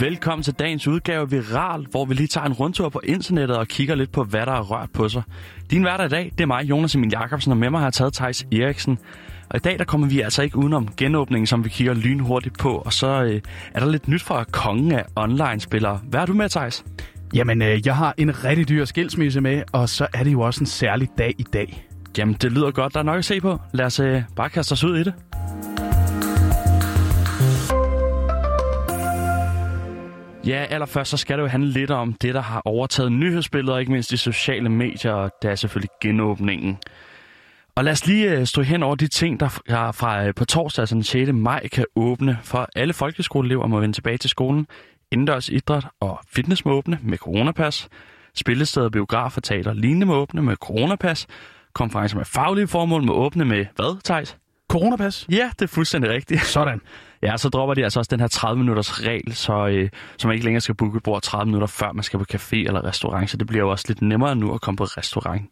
Velkommen til dagens udgave Viral, hvor vi lige tager en rundtur på internettet og kigger lidt på, hvad der er rørt på sig. Din hverdag i dag, det er mig, Jonas Emil Jacobsen, og med mig har jeg taget Thijs Eriksen. Og i dag, der kommer vi altså ikke udenom genåbningen, som vi kigger lynhurtigt på. Og så øh, er der lidt nyt fra kongen af online-spillere. Hvad er du med, Thijs? Jamen, øh, jeg har en rigtig dyr skilsmisse med, og så er det jo også en særlig dag i dag. Jamen, det lyder godt. Der er nok at se på. Lad os øh, bare kaste os ud i det. Ja, allerførst så skal det jo handle lidt om det, der har overtaget nyhedsbilledet, og ikke mindst de sociale medier, og det er selvfølgelig genåbningen. Og lad os lige øh, stå hen over de ting, der fra øh, på torsdag, altså den 6. maj, kan åbne, for alle folkeskoleelever må vende tilbage til skolen. Indendørs idræt og fitness må åbne med coronapas. Spillesteder, biografer, teater lignende må åbne med coronapas. Konferencer med faglige formål må åbne med hvad, Thijs? Coronapas? Ja, det er fuldstændig rigtigt. Sådan. Ja, så dropper de altså også den her 30 minutters regel, så, øh, så man ikke længere skal booke et bord 30 minutter før man skal på café eller restaurant, så det bliver jo også lidt nemmere nu at komme på restaurant.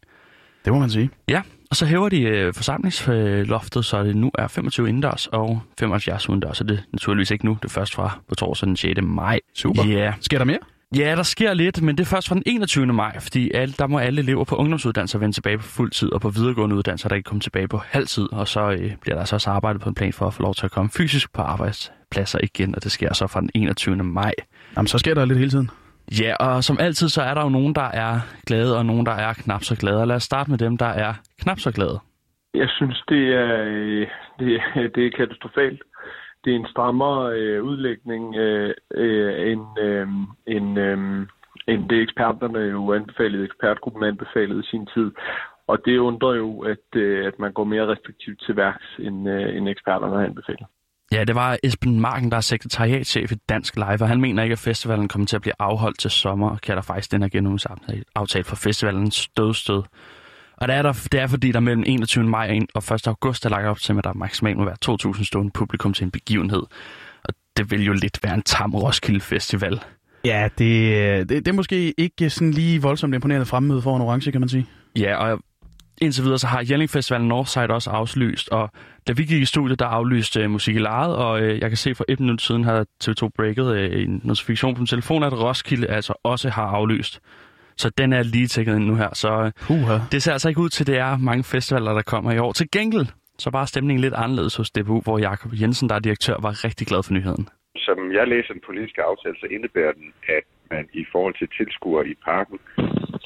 Det må man sige. Ja, og så hæver de øh, forsamlingsloftet, så det nu er 25 indendørs og 75 udendørs, så det er naturligvis ikke nu. Det er først fra på torsdag den 6. maj. Super. Ja. Sker der mere? Ja, der sker lidt, men det er først fra den 21. maj, fordi alle, der må alle elever på ungdomsuddannelser vende tilbage på fuld tid, og på videregående uddannelser, der ikke kommer tilbage på halv tid, og så øh, bliver der altså også arbejdet på en plan for at få lov til at komme fysisk på arbejdspladser igen, og det sker så fra den 21. maj. Jamen, så sker der lidt hele tiden. Ja, og som altid, så er der jo nogen, der er glade, og nogen, der er knap så glade. Og lad os starte med dem, der er knap så glade. Jeg synes, det er, øh, det, det er katastrofalt. Det er en strammere øh, udlægning øh, øh, end, øh, end, øh, end det eksperterne jo anbefalede, ekspertgruppen anbefalede i sin tid. Og det undrer jo, at, øh, at man går mere restriktivt til værks, end, øh, end eksperterne anbefaler. Ja, det var Esben Marken, der er sekretariatchef i Dansk Live, og han mener ikke, at festivalen kommer til at blive afholdt til sommer, og kalder faktisk den her aftale for festivalens dødstød. Og det er, der, det er fordi, der mellem 21. maj og 1. august er lagt op til, at der maksimalt må være 2.000 stående publikum til en begivenhed. Og det vil jo lidt være en tam Roskilde Festival. Ja, det, det, det er måske ikke sådan lige voldsomt imponerende fremmøde for en orange, kan man sige. Ja, og indtil videre så har Jelling Festival Northside også aflyst, og da vi gik i studiet, der aflyste uh, musik i lejet, og uh, jeg kan se for et minut siden har TV2 breaket uh, en notifikation på min telefon, at Roskilde altså også har aflyst. Så den er lige tækket ind nu her. Så Puha. det ser altså ikke ud til, at det er mange festivaler, der kommer i år. Til gengæld, så var stemningen lidt anderledes hos DBU, hvor Jakob Jensen, der er direktør, var rigtig glad for nyheden. Som jeg læser den politiske aftale, så indebærer den, at man i forhold til tilskuere i parken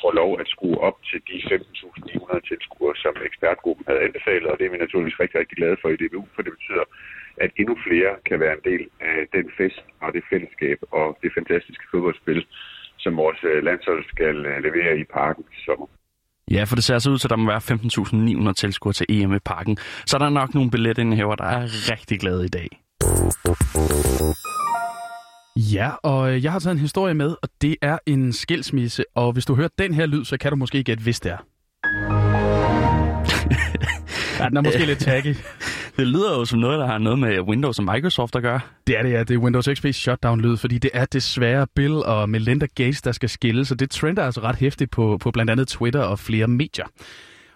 får lov at skrue op til de 15.900 tilskuere, som ekspertgruppen havde anbefalet, og det er vi naturligvis rigtig, rigtig glade for i DBU, for det betyder, at endnu flere kan være en del af den fest og det fællesskab og det fantastiske fodboldspil, som vores landshold skal levere i parken i sommer. Ja, for det ser altså ud til, at der må være 15.900 tilskuere til EM i parken. Så der er nok nogle billetindhæver, der er rigtig glade i dag. Ja, og jeg har taget en historie med, og det er en skilsmisse. Og hvis du hører den her lyd, så kan du måske gætte, hvis det er. ja, den er måske lidt taggy. Det lyder jo som noget, der har noget med Windows og Microsoft at gøre. Det er det, ja. Det er Windows XP shutdown-lyd, fordi det er desværre Bill og Melinda Gates, der skal skille, så det trender altså ret hæftigt på, på blandt andet Twitter og flere medier.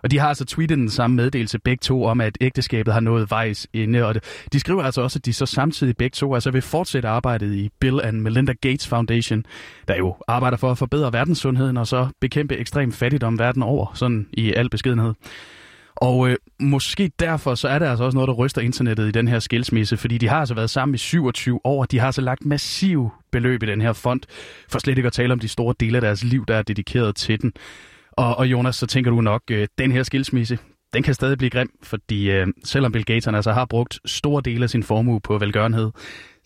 Og de har altså tweetet den samme meddelelse begge to om, at ægteskabet har nået vejs inde. Og de skriver altså også, at de så samtidig begge to altså vil fortsætte arbejdet i Bill and Melinda Gates Foundation, der jo arbejder for at forbedre verdenssundheden og så bekæmpe ekstrem fattigdom verden over, sådan i al beskedenhed. Og øh, måske derfor så er der altså også noget, der ryster internettet i den her skilsmisse, fordi de har altså været sammen i 27 år, og de har altså lagt massiv beløb i den her fond, for slet ikke at tale om de store dele af deres liv, der er dedikeret til den. Og, og Jonas, så tænker du nok, øh, den her skilsmisse, den kan stadig blive grim, fordi øh, selvom Bill Gates altså har brugt store dele af sin formue på velgørenhed,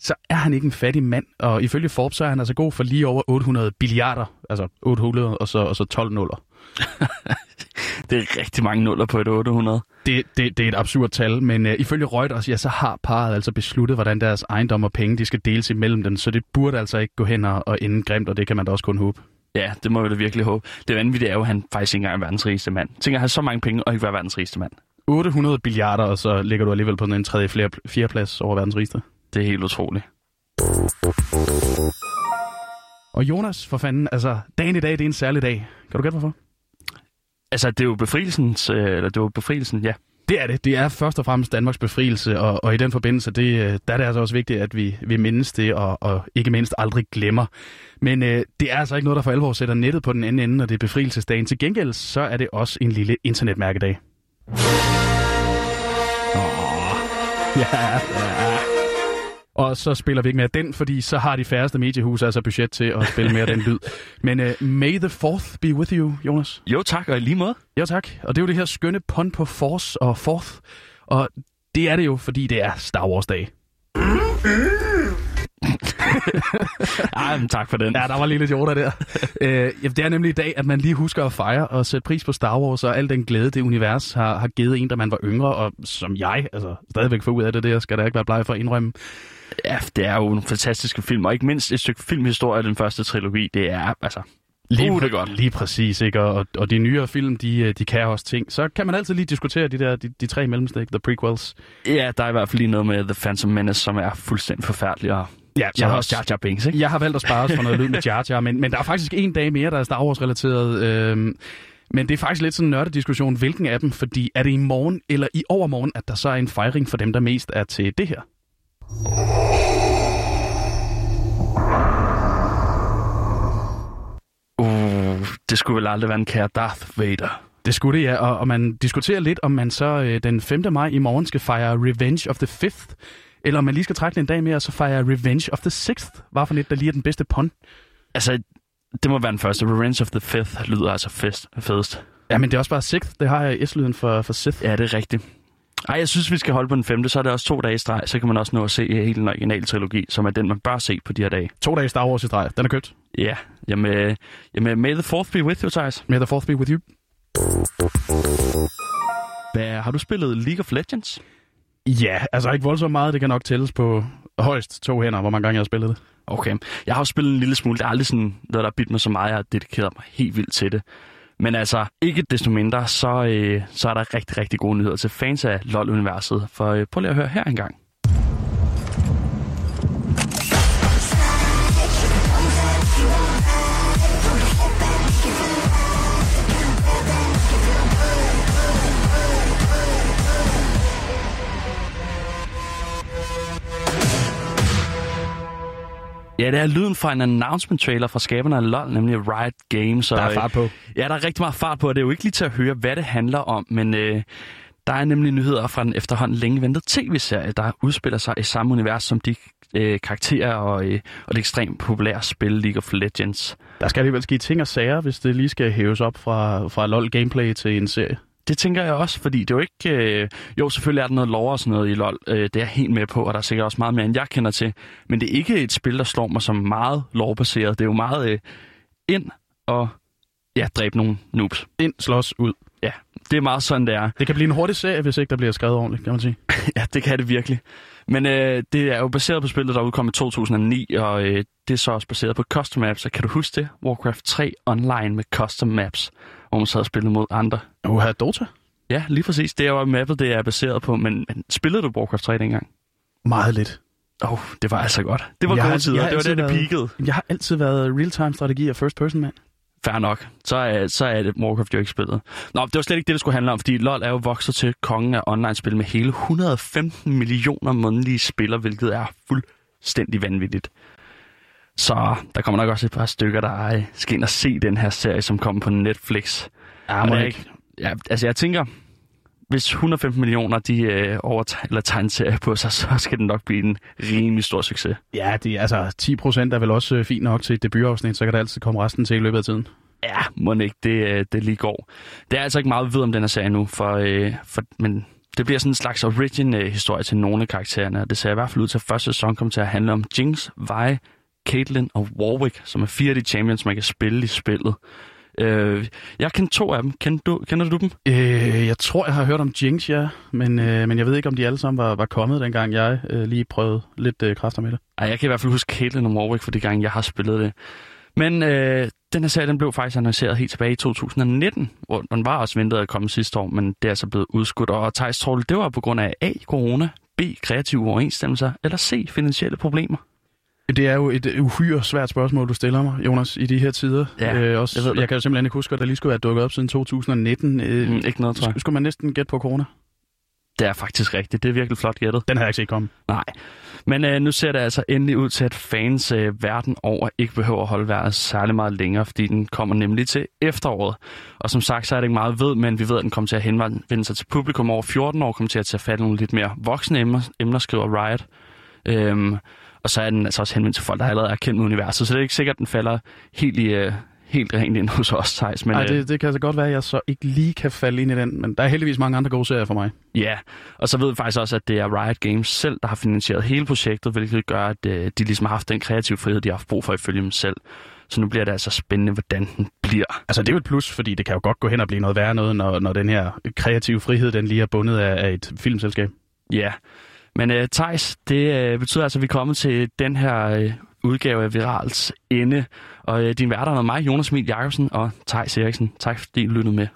så er han ikke en fattig mand, og ifølge Forbes så er han altså god for lige over 800 billiarder, altså 800 og så, og så 12 nuller. det er rigtig mange nuller på et 800. Det, det, det er et absurd tal, men uh, ifølge Reuters, ja, så har parret altså besluttet, hvordan deres ejendom og penge de skal deles imellem dem, så det burde altså ikke gå hen og ende grimt, og det kan man da også kun håbe. Ja, det må vi da virkelig håbe. Det vanvittige er jo, at han faktisk ikke engang er verdens rigeste mand. Tænker at have så mange penge og ikke være verdens rigeste mand. 800 billiarder, og så ligger du alligevel på en tredje, fjerde plads over verdens rigeste. Det er helt utroligt. Og Jonas, for fanden, altså, dagen i dag, det er en særlig dag. Kan du gætte hvorfor? Altså, det er jo befrielsens, øh, eller det var befrielsen, ja. Det er det. Det er først og fremmest Danmarks befrielse, og, og i den forbindelse, det, øh, der er det altså også vigtigt, at vi, vi mindes det, og, og ikke mindst aldrig glemmer. Men øh, det er altså ikke noget, der for alvor sætter nettet på den anden ende, når det er befrielsesdagen. Til gengæld, så er det også en lille internetmærkedag. Oh, ja, ja. Og så spiller vi ikke mere den, fordi så har de færreste mediehus altså budget til at spille mere den lyd. Men uh, may the fourth be with you, Jonas. Jo tak, og i lige måde. Jo tak. Og det er jo det her skønne pun på force og fourth. Og det er det jo, fordi det er Star Wars dag. Ej, men tak for den. Ja, der var lige lidt jorder der. øh, det er nemlig i dag, at man lige husker at fejre og sætte pris på Star Wars og al den glæde, det univers har, har givet en, da man var yngre, og som jeg, altså stadigvæk får ud af det der, skal der ikke være bleg for at indrømme. Ja, det er jo nogle fantastiske film, og ikke mindst et stykke filmhistorie af den første trilogi. Det er, altså, Lige, uh, det godt. lige præcis, ikke? Og, og de nyere film, de, øh, de kan også ting. Så kan man altid lige diskutere de der de, de tre mellemstik, the prequels. Ja, der er i hvert fald lige noget med The Phantom Menace, som er fuldstændig forfærdelig, og Ja, så er der også Jar Jar Binks, ikke? Jeg har valgt at spare os for noget lyd med Jar Jar, men, men der er faktisk en dag mere, der er Star Wars-relateret. Øhm, men det er faktisk lidt sådan en nørdediskussion, hvilken af dem, fordi er det i morgen eller i overmorgen, at der så er en fejring for dem, der mest er til det her? Uh, det skulle vel aldrig være en kære Darth Vader. Det skulle det, ja. Og, og man diskuterer lidt, om man så øh, den 5. maj i morgen skal fejre Revenge of the 5th, eller om man lige skal trække en dag mere, og så fejre Revenge of the 6th. Hvad for lidt, der lige er den bedste pun? Altså, det må være den første. Revenge of the Fifth lyder altså fest, fedest. Ja, men det er også bare 6th. Det har jeg S-lyden for, for Sith. Ja, det er rigtigt. Ej, jeg synes, vi skal holde på den femte, så er det også to dage i streg, så kan man også nå at se hele den originale trilogi, som er den, man bør se på de her dage. To dage Star Wars i streg. Den er købt. Ja, jamen, jamen may the fourth be with you, Thijs. May the fourth be with you. Hvad, har du spillet League of Legends? Ja, altså ikke voldsomt meget. Det kan nok tælles på højst to hænder, hvor mange gange jeg har spillet det. Okay. Jeg har jo spillet en lille smule. Det er aldrig sådan noget, der har bidt mig så meget. Jeg har dedikeret mig helt vildt til det. Men altså, ikke desto mindre, så, øh, så er der rigtig, rigtig gode nyheder til fans af LoL-universet. For øh, prøv lige at høre her engang. Ja, det er lyden fra en announcement-trailer fra skaberne af LoL, nemlig Riot Games. Og, Der er fart på. Ja, der er rigtig meget fart på, og det er jo ikke lige til at høre, hvad det handler om, men øh, der er nemlig nyheder fra den efterhånden længe ventede tv-serie, der udspiller sig i samme univers som de øh, karakterer og, øh, og det ekstremt populære spil League of Legends. Der skal alligevel ske ting og sager, hvis det lige skal hæves op fra, fra LoL gameplay til en serie. Det tænker jeg også, fordi det er jo ikke... Øh, jo, selvfølgelig er der noget lore og sådan noget i LoL. Øh, det er jeg helt med på, og der er sikkert også meget mere, end jeg kender til. Men det er ikke et spil, der slår mig som meget lore-baseret. Det er jo meget øh, ind og ja, dræbe nogle noobs. Ind, slås, ud. Ja, det er meget sådan, det er. Det kan blive en hurtig serie, hvis ikke der bliver skrevet ordentligt, kan man sige. Ja, det kan det virkelig. Men øh, det er jo baseret på spillet, der udkom i 2009, og øh, det er så også baseret på custom maps. Så kan du huske det? Warcraft 3 online med custom maps, hvor man sad og spillede mod andre. Uha, Dota? Ja, lige præcis. Det er jo mappet, det er baseret på. Men, men spillede du Warcraft 3 dengang? Meget lidt. Åh, oh, det var altså godt. Det var Jeg gode har- tider. Det var det, været- peakede. Jeg har altid været real-time strategi og first person, mand. Fair nok. Så er, så er det Warcraft jo ikke spillet. Nå, det var slet ikke det, det skulle handle om, fordi LoL er jo vokset til kongen af online-spil med hele 115 millioner månedlige spillere, hvilket er fuldstændig vanvittigt. Så der kommer nok også et par stykker, der øh, skal ind og se den her serie, som kommer på Netflix. Ja, må ikke. Ja, altså jeg tænker, hvis 115 millioner de øh, overtager eller serie på sig, så skal den nok blive en rimelig stor succes. Ja, det er, altså 10 procent er vel også øh, fint nok til et debutafsnit, så kan der altid komme resten til i løbet af tiden. Ja, må ikke det, øh, det lige går. Det er altså ikke meget, vi ved om den her serie nu, for, øh, for, men det bliver sådan en slags origin-historie til nogle af karaktererne, og det ser i hvert fald ud til, at første sæson kommer til at handle om Jinx, Vi, Caitlyn og Warwick, som er fire af de champions, man kan spille i spillet. Øh, jeg kender to af dem. Kender du, kender du dem? Øh, jeg tror, jeg har hørt om Jinx, ja, men, øh, men jeg ved ikke, om de alle sammen var, var kommet, dengang jeg øh, lige prøvede lidt øh, kræfter med det. Ej, jeg kan i hvert fald huske Caitlyn og Warwick for de gange, jeg har spillet det. Men øh, den her serie den blev faktisk annonceret helt tilbage i 2019, hvor den var også ventet at komme sidste år, men det er så blevet udskudt. Og Thijs, tror du, det var på grund af A. Corona, B. Kreative overensstemmelser, eller C. Finansielle problemer? Det er jo et uhyre svært spørgsmål, du stiller mig, Jonas, i de her tider. Ja, øh, også, jeg ved det. jeg kan jo simpelthen ikke huske, at der lige skulle være dukket op siden 2019. Øh, Mm, ikke noget, tror jeg. sk- skulle man næsten gætte på corona? det er faktisk rigtigt. Det er virkelig flot gættet. Den har jeg ikke set komme. Nej. Men øh, nu ser det altså endelig ud til, at fans øh, verden over ikke behøver at holde vejret særlig meget længere, fordi den kommer nemlig til efteråret. Og som sagt, så er det ikke meget ved, men vi ved, at den kommer til at henvende sig til publikum over 14 år, kommer til at tage fat i nogle lidt mere voksne emner, emner skriver Riot. Øhm, og så er den altså også henvendt til folk, der allerede er kendt med universet, så det er ikke sikkert, at den falder helt i, øh, helt rent ind hos os, Thijs. Men, Ej, det, det kan altså godt være, at jeg så ikke lige kan falde ind i den, men der er heldigvis mange andre gode serier for mig. Ja, og så ved vi faktisk også, at det er Riot Games selv, der har finansieret hele projektet, hvilket gør, at øh, de ligesom har haft den kreative frihed, de har haft brug for ifølge dem selv. Så nu bliver det altså spændende, hvordan den bliver. Altså det er jo et plus, fordi det kan jo godt gå hen og blive noget værre noget, når, når den her kreative frihed, den lige er bundet af, af et filmselskab. Ja, men øh, uh, Tejs, det uh, betyder altså, at vi er kommet til den her uh, udgave af Virals ende. Og uh, din værter er mig, Jonas Emil Jacobsen og Tejs Eriksen. Tak fordi I lyttede med.